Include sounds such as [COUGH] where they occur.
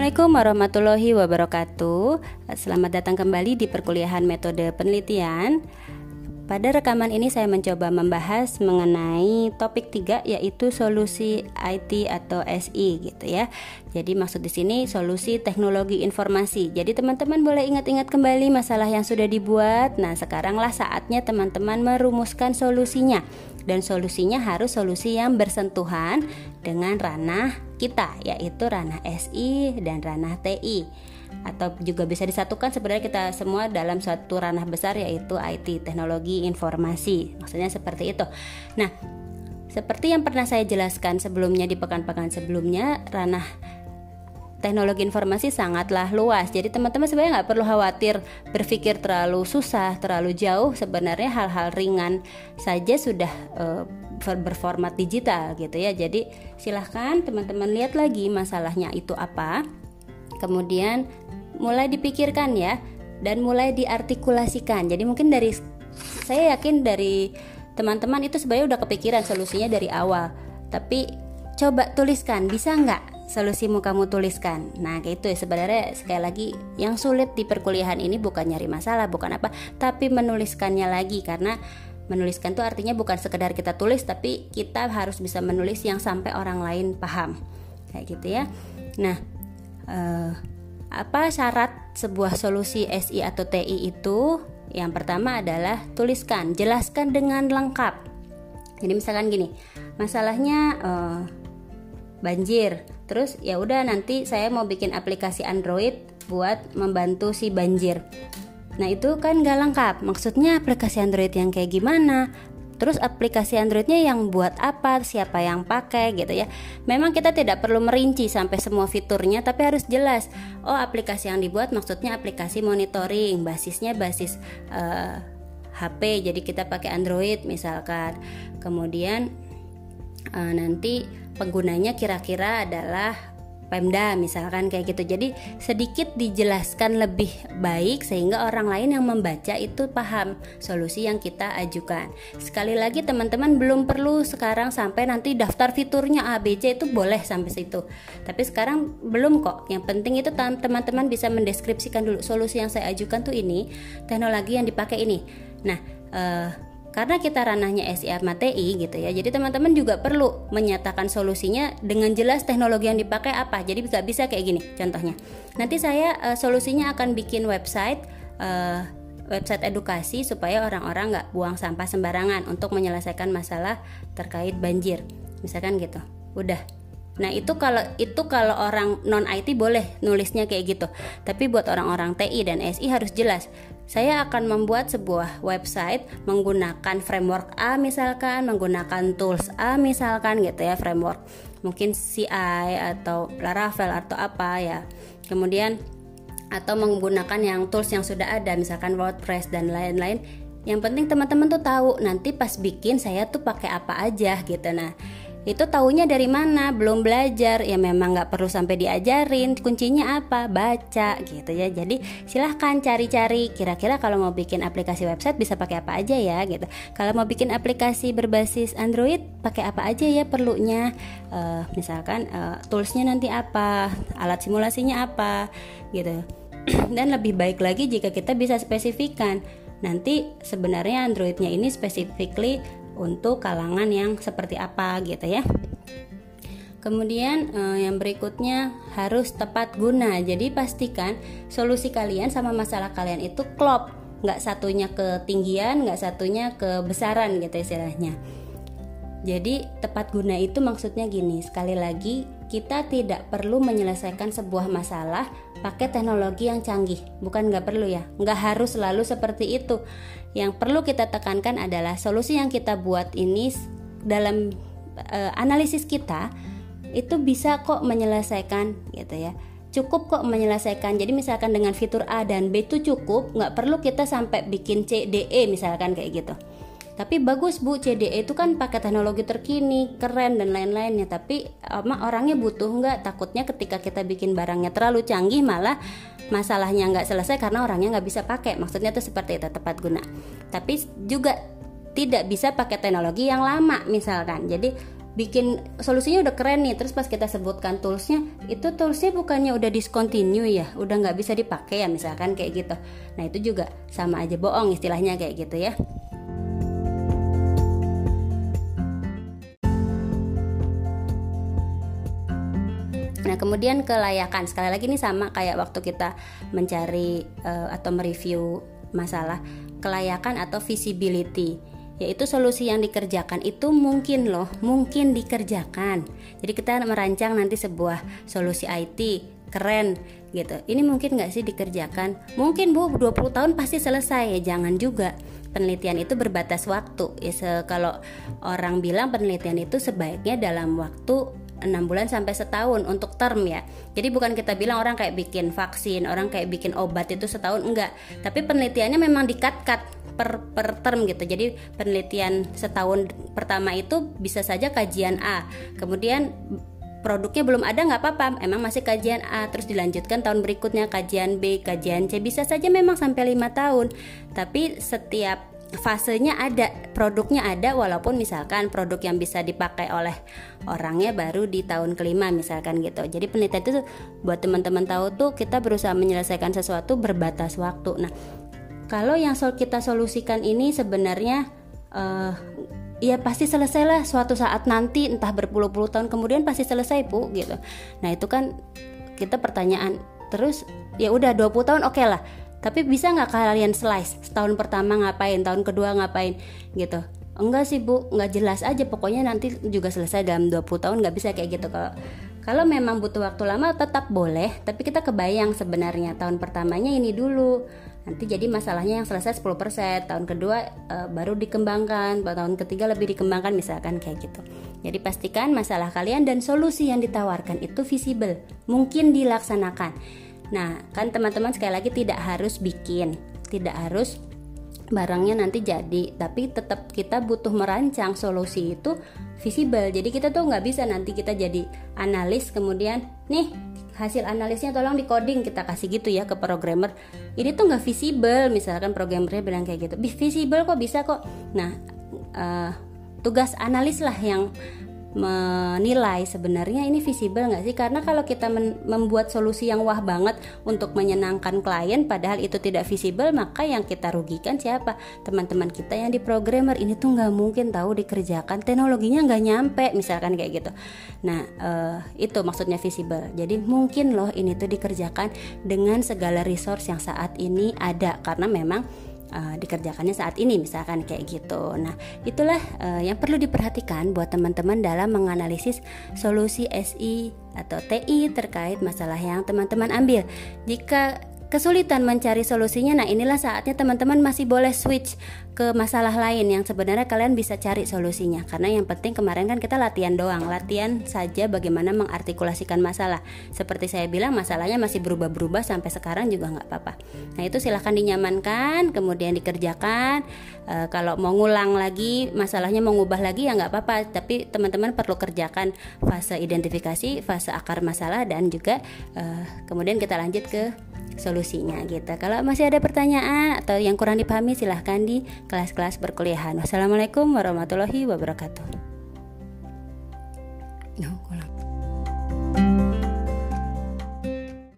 Assalamualaikum warahmatullahi wabarakatuh. Selamat datang kembali di perkuliahan metode penelitian. Pada rekaman ini saya mencoba membahas mengenai topik 3 yaitu solusi IT atau SI gitu ya. Jadi maksud di sini solusi teknologi informasi. Jadi teman-teman boleh ingat-ingat kembali masalah yang sudah dibuat. Nah, sekaranglah saatnya teman-teman merumuskan solusinya. Dan solusinya harus solusi yang bersentuhan dengan ranah kita yaitu ranah SI dan ranah TI atau juga bisa disatukan sebenarnya kita semua dalam satu ranah besar yaitu IT teknologi informasi maksudnya seperti itu nah seperti yang pernah saya jelaskan sebelumnya di pekan-pekan sebelumnya ranah teknologi informasi sangatlah luas. Jadi teman-teman sebenarnya nggak perlu khawatir berpikir terlalu susah, terlalu jauh. Sebenarnya hal-hal ringan saja sudah uh, berformat digital gitu ya. Jadi silahkan teman-teman lihat lagi masalahnya itu apa. Kemudian mulai dipikirkan ya dan mulai diartikulasikan. Jadi mungkin dari saya yakin dari teman-teman itu sebenarnya udah kepikiran solusinya dari awal. Tapi coba tuliskan, bisa nggak solusimu kamu tuliskan. Nah, kayak itu ya sebenarnya sekali lagi yang sulit di perkuliahan ini bukan nyari masalah, bukan apa, tapi menuliskannya lagi karena menuliskan itu artinya bukan sekedar kita tulis tapi kita harus bisa menulis yang sampai orang lain paham. Kayak gitu ya. Nah, eh, apa syarat sebuah solusi SI atau TI itu? Yang pertama adalah tuliskan, jelaskan dengan lengkap. Jadi misalkan gini, masalahnya uh, banjir. Terus ya udah nanti saya mau bikin aplikasi Android buat membantu si banjir. Nah itu kan gak lengkap. Maksudnya aplikasi Android yang kayak gimana? Terus aplikasi Androidnya yang buat apa, siapa yang pakai gitu ya. Memang kita tidak perlu merinci sampai semua fiturnya, tapi harus jelas. Oh aplikasi yang dibuat maksudnya aplikasi monitoring, basisnya basis uh, eh, HP, jadi kita pakai Android misalkan. Kemudian uh, nanti penggunanya kira-kira adalah Pemda misalkan kayak gitu. Jadi sedikit dijelaskan lebih baik sehingga orang lain yang membaca itu paham solusi yang kita ajukan. Sekali lagi teman-teman belum perlu sekarang sampai nanti daftar fiturnya ABC itu boleh sampai situ. Tapi sekarang belum kok. Yang penting itu teman-teman bisa mendeskripsikan dulu solusi yang saya ajukan tuh ini, teknologi yang dipakai ini. Nah, uh, karena kita ranahnya SI TI gitu ya jadi teman-teman juga perlu menyatakan solusinya dengan jelas teknologi yang dipakai apa. Jadi nggak bisa kayak gini contohnya. Nanti saya uh, solusinya akan bikin website uh, website edukasi supaya orang-orang nggak buang sampah sembarangan untuk menyelesaikan masalah terkait banjir. Misalkan gitu. Udah Nah, itu kalau itu kalau orang non IT boleh nulisnya kayak gitu. Tapi buat orang-orang TI dan SI harus jelas. Saya akan membuat sebuah website menggunakan framework A misalkan, menggunakan tools A misalkan gitu ya, framework. Mungkin CI atau Laravel atau apa ya. Kemudian atau menggunakan yang tools yang sudah ada misalkan WordPress dan lain-lain. Yang penting teman-teman tuh tahu nanti pas bikin saya tuh pakai apa aja gitu. Nah, itu taunya dari mana? Belum belajar. Ya memang nggak perlu sampai diajarin. Kuncinya apa? Baca gitu ya. Jadi silahkan cari-cari. Kira-kira kalau mau bikin aplikasi website bisa pakai apa aja ya gitu. Kalau mau bikin aplikasi berbasis Android pakai apa aja ya perlunya? Uh, misalkan uh, toolsnya nanti apa? Alat simulasinya apa? Gitu. [CLEARS THROAT] Dan lebih baik lagi jika kita bisa spesifikkan nanti sebenarnya Androidnya ini specifically untuk kalangan yang seperti apa gitu ya. Kemudian eh, yang berikutnya harus tepat guna. Jadi pastikan solusi kalian sama masalah kalian itu klop, nggak satunya ketinggian, nggak satunya kebesaran gitu istilahnya. Jadi tepat guna itu maksudnya gini, sekali lagi kita tidak perlu menyelesaikan sebuah masalah pakai teknologi yang canggih. Bukan nggak perlu ya, nggak harus selalu seperti itu. Yang perlu kita tekankan adalah solusi yang kita buat ini dalam uh, analisis kita itu bisa kok menyelesaikan gitu ya cukup kok menyelesaikan jadi misalkan dengan fitur A dan B itu cukup nggak perlu kita sampai bikin C D E misalkan kayak gitu tapi bagus bu. CDE itu kan pakai teknologi terkini keren dan lain-lainnya. Tapi emak orangnya butuh nggak? Takutnya ketika kita bikin barangnya terlalu canggih malah masalahnya nggak selesai karena orangnya nggak bisa pakai. Maksudnya tuh seperti itu tepat guna. Tapi juga tidak bisa pakai teknologi yang lama misalkan. Jadi bikin solusinya udah keren nih. Terus pas kita sebutkan toolsnya itu toolsnya bukannya udah discontinue ya? Udah nggak bisa dipakai ya misalkan kayak gitu. Nah itu juga sama aja bohong istilahnya kayak gitu ya Nah, kemudian kelayakan. Sekali lagi ini sama kayak waktu kita mencari uh, atau mereview masalah kelayakan atau visibility yaitu solusi yang dikerjakan itu mungkin loh, mungkin dikerjakan. Jadi kita merancang nanti sebuah solusi IT keren gitu. Ini mungkin nggak sih dikerjakan? Mungkin Bu 20 tahun pasti selesai ya, jangan juga. Penelitian itu berbatas waktu. Ya, kalau orang bilang penelitian itu sebaiknya dalam waktu enam bulan sampai setahun untuk term ya. Jadi bukan kita bilang orang kayak bikin vaksin, orang kayak bikin obat itu setahun enggak. Tapi penelitiannya memang dikat-kat per per term gitu. Jadi penelitian setahun pertama itu bisa saja kajian A. Kemudian produknya belum ada nggak apa-apa emang masih kajian A terus dilanjutkan tahun berikutnya kajian B kajian C bisa saja memang sampai lima tahun tapi setiap fasenya ada, produknya ada walaupun misalkan produk yang bisa dipakai oleh orangnya baru di tahun kelima misalkan gitu. Jadi penelitian itu buat teman-teman tahu tuh kita berusaha menyelesaikan sesuatu berbatas waktu. Nah, kalau yang kita solusikan ini sebenarnya uh, ya pasti selesai lah suatu saat nanti entah berpuluh-puluh tahun kemudian pasti selesai bu gitu. Nah itu kan kita pertanyaan terus ya udah 20 tahun oke okay lah tapi bisa nggak kalian slice? Setahun pertama ngapain? Tahun kedua ngapain? Gitu. Enggak sih bu. Nggak jelas aja. Pokoknya nanti juga selesai dalam 20 tahun nggak bisa kayak gitu. Kalau kalau memang butuh waktu lama tetap boleh. Tapi kita kebayang sebenarnya. Tahun pertamanya ini dulu. Nanti jadi masalahnya yang selesai 10% tahun kedua e, baru dikembangkan. Tahun ketiga lebih dikembangkan misalkan kayak gitu. Jadi pastikan masalah kalian dan solusi yang ditawarkan itu visible. Mungkin dilaksanakan Nah, kan teman-teman sekali lagi tidak harus bikin, tidak harus barangnya nanti jadi, tapi tetap kita butuh merancang solusi itu visible. Jadi kita tuh nggak bisa nanti kita jadi analis kemudian nih hasil analisnya tolong di coding kita kasih gitu ya ke programmer. Ini tuh nggak visible, misalkan programmernya bilang kayak gitu. Visible kok bisa kok. Nah, uh, tugas analis lah yang menilai sebenarnya ini visible nggak sih? Karena kalau kita membuat solusi yang wah banget untuk menyenangkan klien padahal itu tidak visible maka yang kita rugikan siapa? Teman-teman kita yang di programmer. Ini tuh nggak mungkin tahu dikerjakan. Teknologinya nggak nyampe misalkan kayak gitu. Nah uh, itu maksudnya visible. Jadi mungkin loh ini tuh dikerjakan dengan segala resource yang saat ini ada. Karena memang uh, dikerjakannya saat ini misalkan kayak gitu. Nah, itulah uh, yang perlu diperhatikan buat teman-teman dalam menganalisis solusi SI atau TI terkait masalah yang teman-teman ambil. Jika kesulitan mencari solusinya, nah inilah saatnya teman-teman masih boleh switch ke masalah lain yang sebenarnya kalian bisa cari solusinya. Karena yang penting kemarin kan kita latihan doang, latihan saja bagaimana mengartikulasikan masalah. Seperti saya bilang masalahnya masih berubah-berubah sampai sekarang juga nggak apa-apa. Nah itu silahkan dinyamankan, kemudian dikerjakan. E, kalau mau ngulang lagi, masalahnya mau ngubah lagi ya nggak apa-apa. Tapi teman-teman perlu kerjakan fase identifikasi, fase akar masalah dan juga e, kemudian kita lanjut ke solusinya gitu. Kalau masih ada pertanyaan atau yang kurang dipahami silahkan di kelas-kelas perkuliahan. Wassalamualaikum warahmatullahi wabarakatuh.